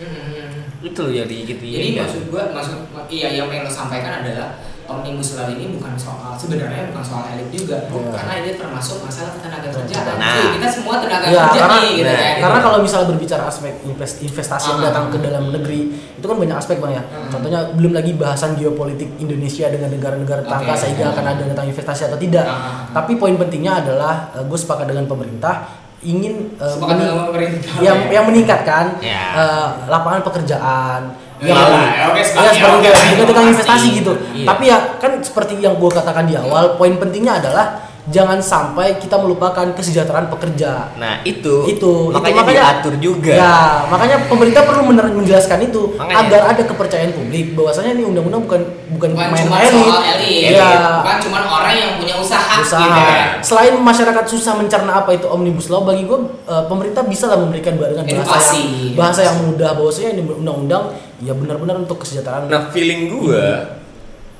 Hmm. itu loh yang gitu Jadi maksud gua maksud iya yang pengen lo sampaikan adalah omnibus law ini bukan soal sebenarnya bukan soal elit juga Iya. karena ini termasuk masalah tenaga kerjaan. Nah. Jadi kita semua tenaga Ya, kerja karena, nih gitu nah, kan. karena kalau misalnya berbicara aspek invest, investasi yang Ah. datang ke dalam negeri itu kan banyak aspek bang ya. Hmm. Contohnya belum lagi bahasan geopolitik Indonesia dengan negara-negara tetangga Oke. sehingga akan ada datang investasi atau tidak. Ah. Tapi poin pentingnya adalah gue sepakat dengan pemerintah ingin eh, Sepakat meni- pemerintah. yang yang meningkatkan Ya. eh, lapangan pekerjaan. Ya, yang ya, oke, ya, sepakat, seperti oke, itu, tentang pasti. investasi gitu. Iya. Tapi ya kan seperti yang gue katakan di awal, poin pentingnya adalah jangan sampai kita melupakan kesejahteraan pekerja. Nah itu. Itu. Makanya, itu diatur juga. Ya makanya pemerintah perlu menjelaskan itu Makanya. agar ada kepercayaan publik. Bahwasanya ini undang-undang bukan bukan bukan main cuma elit. soal elit, ya. Bukan cuma orang yang punya usaha, usaha. gitu kan. selain masyarakat susah mencerna apa itu omnibus law bagi gue pemerintah bisa lah memberikan dengan bahasa Edukasi. yang bahasa yang mudah. Bahwasanya ini undang-undang ya benar-benar untuk kesejahteraan. Nah, feeling gua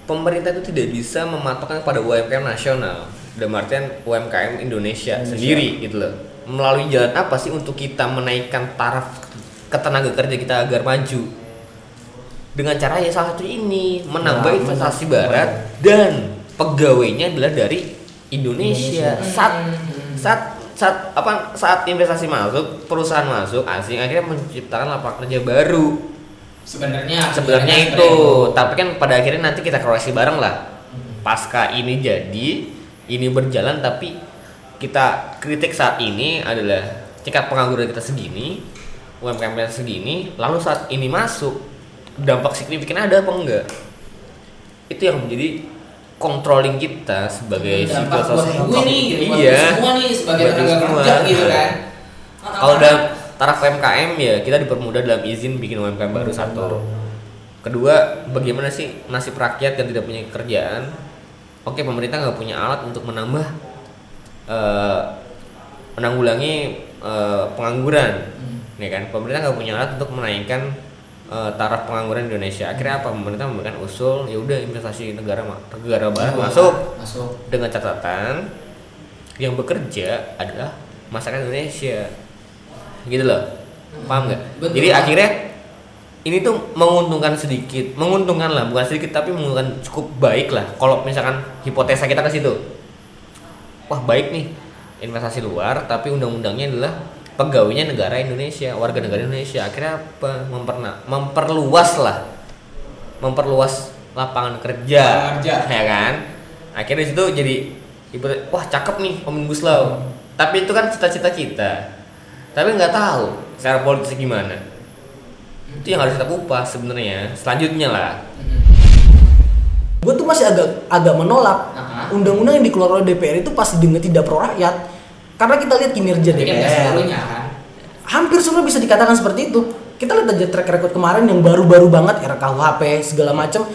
pemerintah itu tidak bisa mematokkan pada UMKM nasional. Dalam artian UMKM Indonesia, sendiri gitu loh. Melalui jalan apa sih untuk kita menaikkan taraf ketenaga kerja kita agar maju? Dengan cara ya salah satu ini, menambah Ya, investasi benar. barat dan pegawainya adalah dari Indonesia. Indonesia. Saat saat saat apa saat investasi masuk, perusahaan masuk asing akhirnya menciptakan lapangan kerja baru Sebenarnya sebenarnya itu tapi kan pada akhirnya nanti kita koreksi bareng lah pasca ini jadi ini berjalan tapi kita kritik saat ini adalah tingkat pengangguran kita segini UMKM kita segini lalu saat ini masuk dampak signifikan ada apa enggak itu yang menjadi controlling kita sebagai dampak civil buat society. gue nih gitu buat iya. semua nih sebagai tenaga kerja gitu kan Kalau dalam taraf UMKM ya kita dipermudah dalam izin bikin UMKM baru satu. Kedua, bagaimana sih nasib rakyat yang tidak punya kerjaan? Oke, pemerintah nggak punya alat untuk menambah eh, menanggulangi eh, pengangguran, ya kan? Pemerintah nggak punya alat untuk menaikkan eh, taraf pengangguran di Indonesia. Akhirnya apa? Pemerintah memberikan usul, ya udah investasi negara negara barat masuk. masuk. Dengan catatan yang bekerja adalah masyarakat Indonesia. Gitu loh. Paham nggak? Jadi akhirnya ini tuh menguntungkan sedikit menguntungkan lah bukan sedikit tapi menguntungkan cukup baik lah. Kalau misalkan hipotesa kita ke situ. Wah baik nih. Investasi luar tapi undang-undangnya adalah pegawainya negara Indonesia warga negara Indonesia. Akhirnya apa? Memperna memperluas lah. Memperluas lapangan kerja, Lapangan kerja. ya kan? Akhirnya situ jadi ibarat wah cakep nih omnibus law. Tapi itu kan cita-cita kita. Tapi nggak tahu secara politis gimana itu yang harus kita kupas sebenarnya selanjutnya lah. Gue tuh masih agak agak menolak. Undang-undang yang dikeluarkan oleh DPR itu pasti dengan tidak pro rakyat. Karena kita lihat kinerja tapi kan DPR seluruhnya kan? Hampir semua bisa dikatakan seperti itu. Kita lihat aja track record kemarin yang baru-baru banget RKUHP segala macam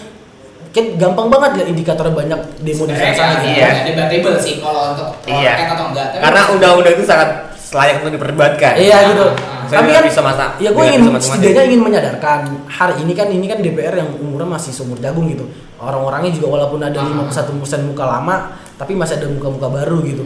kan gampang banget lihat indikatornya banyak demo di sana ya, gitu. debatable sih kalau untuk Iya. atau enggak Tapi karena undang-undang itu sangat layak untuk diperdebatkan Iya gitu. Saya Tapi kan bisa masa ya gue ingin setidaknya ingin menyadarkan hari ini kan ini kan DPR yang umurnya masih seumur jagung gitu. Orang-orangnya juga walaupun ada 51% muka lama tapi masih ada muka-muka baru gitu.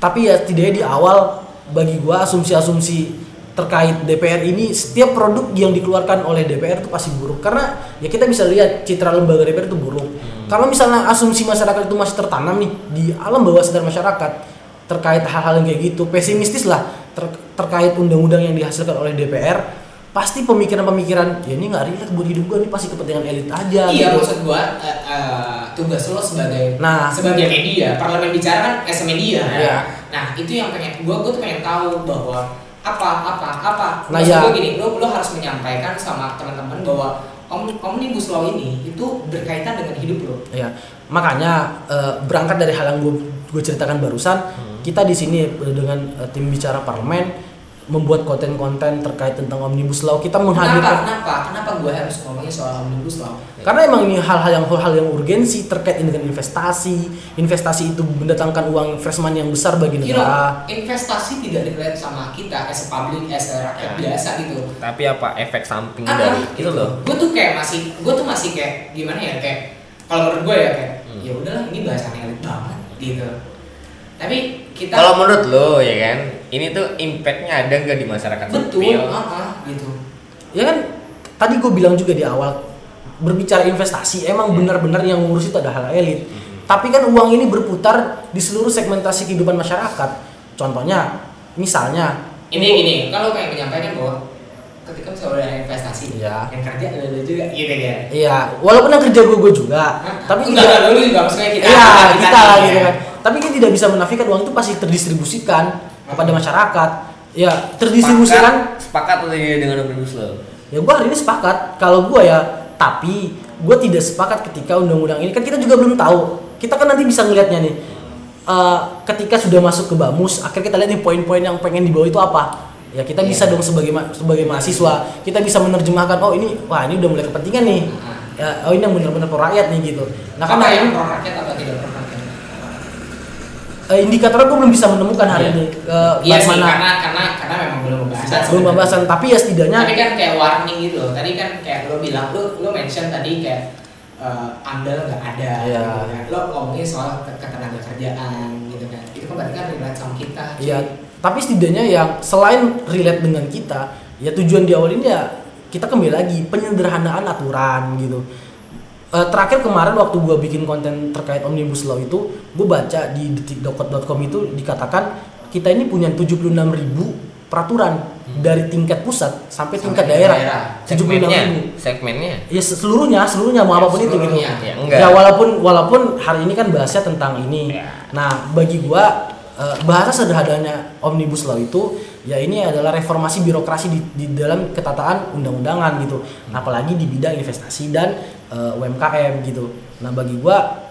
Tapi ya setidaknya di awal bagi gua asumsi-asumsi terkait DPR ini setiap produk yang dikeluarkan oleh DPR itu pasti buruk karena ya kita bisa lihat citra lembaga DPR itu buruk. Kalau misalnya asumsi masyarakat itu masih tertanam nih di alam bawah sadar masyarakat terkait hal-hal yang kayak gitu pesimistis lah ter- terkait undang-undang yang dihasilkan oleh DPR pasti pemikiran-pemikiran ya ini nggak relate buat hidup gua ini pasti kepentingan elit aja Iya gitu. maksud gua eh, eh, tugas lo sebagai Nah. sebagai media parlemen bicara kan as media ya. Iya. Nah itu yang pengen gua gua tuh pengen tahu bahwa apa apa apa. Nah, Maksud ya. gua gini lo lo harus menyampaikan sama teman-teman bahwa om, omnibus law ini itu berkaitan dengan hidup lo. Ya, makanya eh, berangkat dari hal yang gue gue ceritakan barusan, kita di sini eh, dengan eh, tim bicara parlemen membuat konten-konten terkait tentang omnibus law. Kita Kenapa menghadirkan kenapa kenapa gua harus ngomongin soal omnibus law? karena emang ini hal-hal yang hal yang urgensi terkait dengan investasi. Investasi itu mendatangkan uang freshman yang besar bagi You know, negara. investasi tidak relate sama kita as a public as a rakyat Ya. biasa gitu. tapi apa efek samping Ah, dari itu loh gue tuh kayak masih gue tuh masih kayak gimana ya kayak kalau menurut gue ya kayak Hmm. ya udahlah ini bahasan elit banget gitu. Tapi kita kalau menurut lo ya kan ini tuh impactnya ada nggak di masyarakat betul sipil? Ah, ah, gitu. Ya kan tadi gue bilang juga di awal berbicara investasi emang benar-benar yang ngurus itu ada hal elit. Tapi kan uang ini berputar di seluruh segmentasi kehidupan masyarakat. Contohnya misalnya ini gini kalau kayak menyampaikan bahwa ketika misalnya ada investasi Iya. yang kerja ada ada juga gitu ya Iya, walaupun yang kerja gue gue juga, tapi enggak tidak enggak, lu juga. Maksudnya kita Iya, kita, kita lah nih, gitu ya. kan. Tapi kan tidak bisa menafikan uang itu pasti terdistribusikan kepada masyarakat. Ya, terdistribusikan. Sepakat, sepakat dengan omnibus law ya gue hari ini sepakat. Kalau gue ya tapi gue tidak sepakat ketika undang-undang ini. Kan kita juga belum tahu. Kita kan nanti bisa ngelihatnya nih. Eh, ketika sudah masuk ke bamus akhirnya kita lihat nih poin-poin yang pengen dibawa itu apa ya kita bisa Iya. dong sebagai ma- sebagai mahasiswa kita bisa menerjemahkan oh ini wah ini udah mulai kepentingan nih ya, oh ini yang benar-benar pro rakyat nih gitu nah apa karena yang pro rakyat apa tidak pro rakyat eh, indikatornya gue belum bisa menemukan hari Iya. ini eh, iya sih bagaimana karena karena karena memang belum pembahasan belum pembahasan tapi ya setidaknya Tapi kan kayak warning gitu loh. Tadi kan kayak lo bilang lo lo mention tadi kayak eh, amdal nggak ada. Iya. gitu kan. Lo ngomongin soal ke- ketenaga kerjaan gitu kan. Itu kan berarti kan relate sama kita. Iya, tapi setidaknya yang selain relate dengan kita, ya tujuan di awal ini ya kita kembali lagi penyederhanaan aturan gitu. Eh, terakhir kemarin waktu gua bikin konten terkait omnibus law itu, gue baca di detik.com itu dikatakan kita ini punya 76.000 peraturan dari tingkat pusat sampai tingkat tingkat daerah. 76.000. segmennya segmennya Ya seluruhnya, seluruhnya mau apa pun itu gitu. Seluruhnya. ya enggak Ya walaupun walaupun hari ini kan bahasnya tentang ini. Ya. Nah, bagi gua eh, bahasa sederhananya omnibus law itu ya ini adalah reformasi birokrasi di, di dalam ketataan undang-undangan gitu. Apalagi di bidang investasi dan eh, UMKM gitu. Nah, bagi gua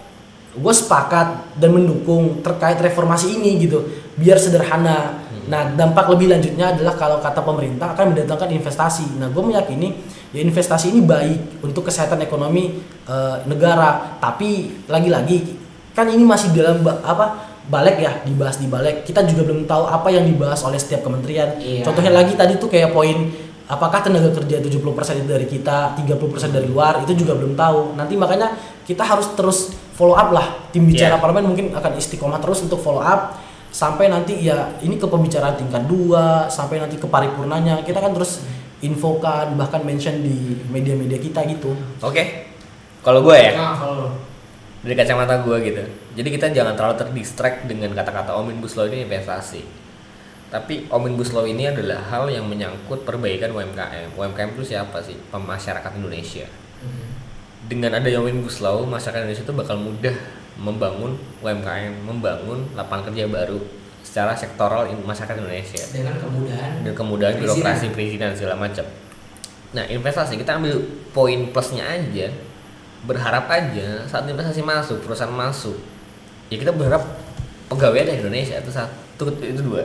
gue sepakat dan mendukung terkait reformasi ini gitu biar sederhana. Nah dampak lebih lanjutnya adalah kalau kata pemerintah akan mendatangkan investasi. Nah gue meyakini ya investasi ini baik untuk kesehatan ekonomi eh, negara. Tapi lagi-lagi kan ini masih dalam apa balik ya dibahas di balik kita juga belum tahu apa yang dibahas oleh setiap kementerian Iya. contohnya lagi tadi tuh kayak poin apakah tenaga kerja 70% itu dari kita 30% dari luar itu juga belum tahu nanti makanya kita harus terus follow up lah tim bicara Iya. parlemen mungkin akan istiqomah terus untuk follow up sampai nanti ya ini ke pembicaraan tingkat 2 sampai nanti ke paripurnanya kita kan terus infokan bahkan mention di media-media kita gitu Oke. Kalau gue ya, Nah, kalau. Dari kacamata gue gitu. Jadi kita jangan terlalu terdistract dengan kata-kata omnibus law ini investasi. Tapi omnibus law ini adalah hal yang menyangkut perbaikan UMKM. UMKM itu siapa sih? Pemasyarakat Indonesia. Dengan adanya omnibus law, masyarakat Indonesia itu bakal mudah membangun UMKM, membangun lapangan kerja baru secara sektoral masyarakat Indonesia dengan kemudahan dan kemudahan Perizinan. birokrasi perizinan segala macam. Nah investasi kita ambil poin plusnya aja, berharap aja saat investasi masuk, perusahaan masuk, ya kita berharap pegawai ada di Indonesia itu satu. Itu dua.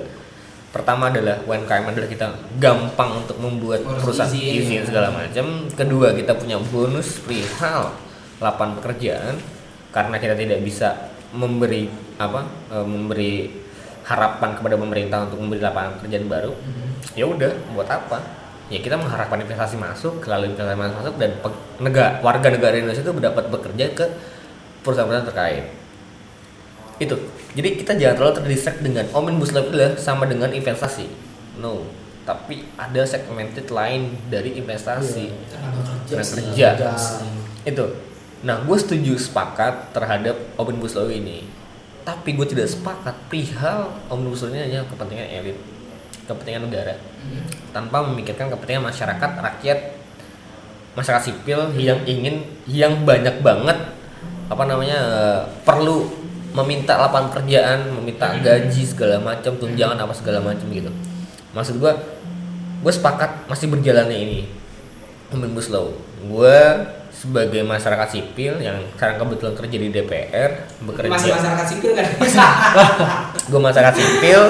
Pertama adalah UMKM adalah kita gampang untuk membuat perusahaan izin, izin, segala macam. Kedua kita punya bonus perihal lapangan pekerjaan karena kita tidak bisa memberi apa e, memberi harapan kepada pemerintah untuk memberi lapangan pekerjaan baru. Ya udah buat apa ya kita mengharapkan investasi masuk lalu investasi masuk dan negara warga negara Indonesia itu dapat bekerja ke perusahaan-perusahaan terkait. Itu. Jadi kita jangan terlalu terdistract dengan omnibus law itu sama dengan investasi. No. Tapi ada segmented lain dari investasi. Tenaga sih. kerja. Kerja. itu. Nah gue setuju sepakat terhadap omnibus law ini. Tapi gue tidak sepakat perihal omnibus law ini hanya kepentingan elit kepentingan negara. Tanpa memikirkan kepentingan masyarakat rakyat masyarakat sipil yang ingin yang banyak banget apa namanya perlu meminta lapangan pekerjaan meminta gaji segala macam tunjangan apa segala macam gitu. Maksud gue gue sepakat masih berjalannya ini. Omnibus law. Gue sebagai masyarakat sipil yang sekarang kebetulan kerja di DPR bekerja. Masih masyarakat sipil kan gue masyarakat sipil.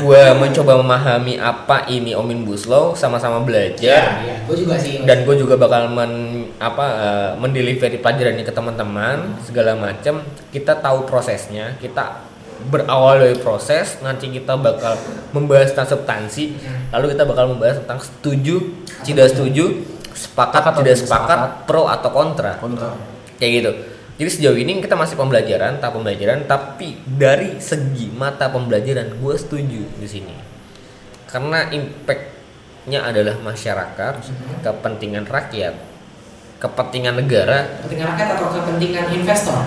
Gue mencoba memahami apa ini omnibus law sama-sama belajar. Ya gue juga sih. Dan gue juga bakal men apa mendelivery pelajaran ini ke teman-teman segala macam kita tahu prosesnya kita berawal dari proses nanti kita bakal membahas tentang substansi lalu kita bakal membahas tentang setuju tidak setuju sepakat Sepakat atau tidak sepakat sepakat. pro atau kontra. Kontra. Kayak gitu. Jadi sejauh ini kita masih pembelajaran tahap pembelajaran tapi dari segi mata pembelajaran gue setuju di sini. Karena impactnya adalah masyarakat kepentingan rakyat kepentingan negara kepentingan rakyat atau kepentingan investor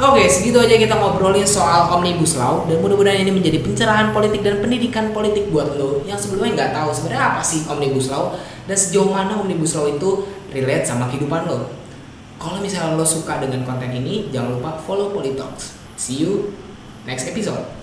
Oke, segitu aja kita ngobrolin soal Omnibus Law dan mudah-mudahan ini menjadi pencerahan politik dan pendidikan politik buat lo yang sebelumnya nggak tahu sebenarnya apa sih Omnibus Law dan sejauh mana Omnibus Law itu relate sama kehidupan lo. Kalau misalnya lo suka dengan konten ini, jangan lupa follow Politalks. See you next episode.